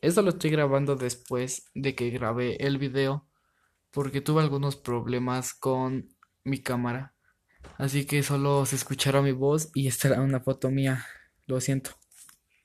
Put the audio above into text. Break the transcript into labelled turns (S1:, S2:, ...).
S1: Esto lo estoy grabando después de que grabé el video porque tuve algunos problemas con mi cámara. Así que solo se escuchará mi voz y estará una foto mía. Lo siento.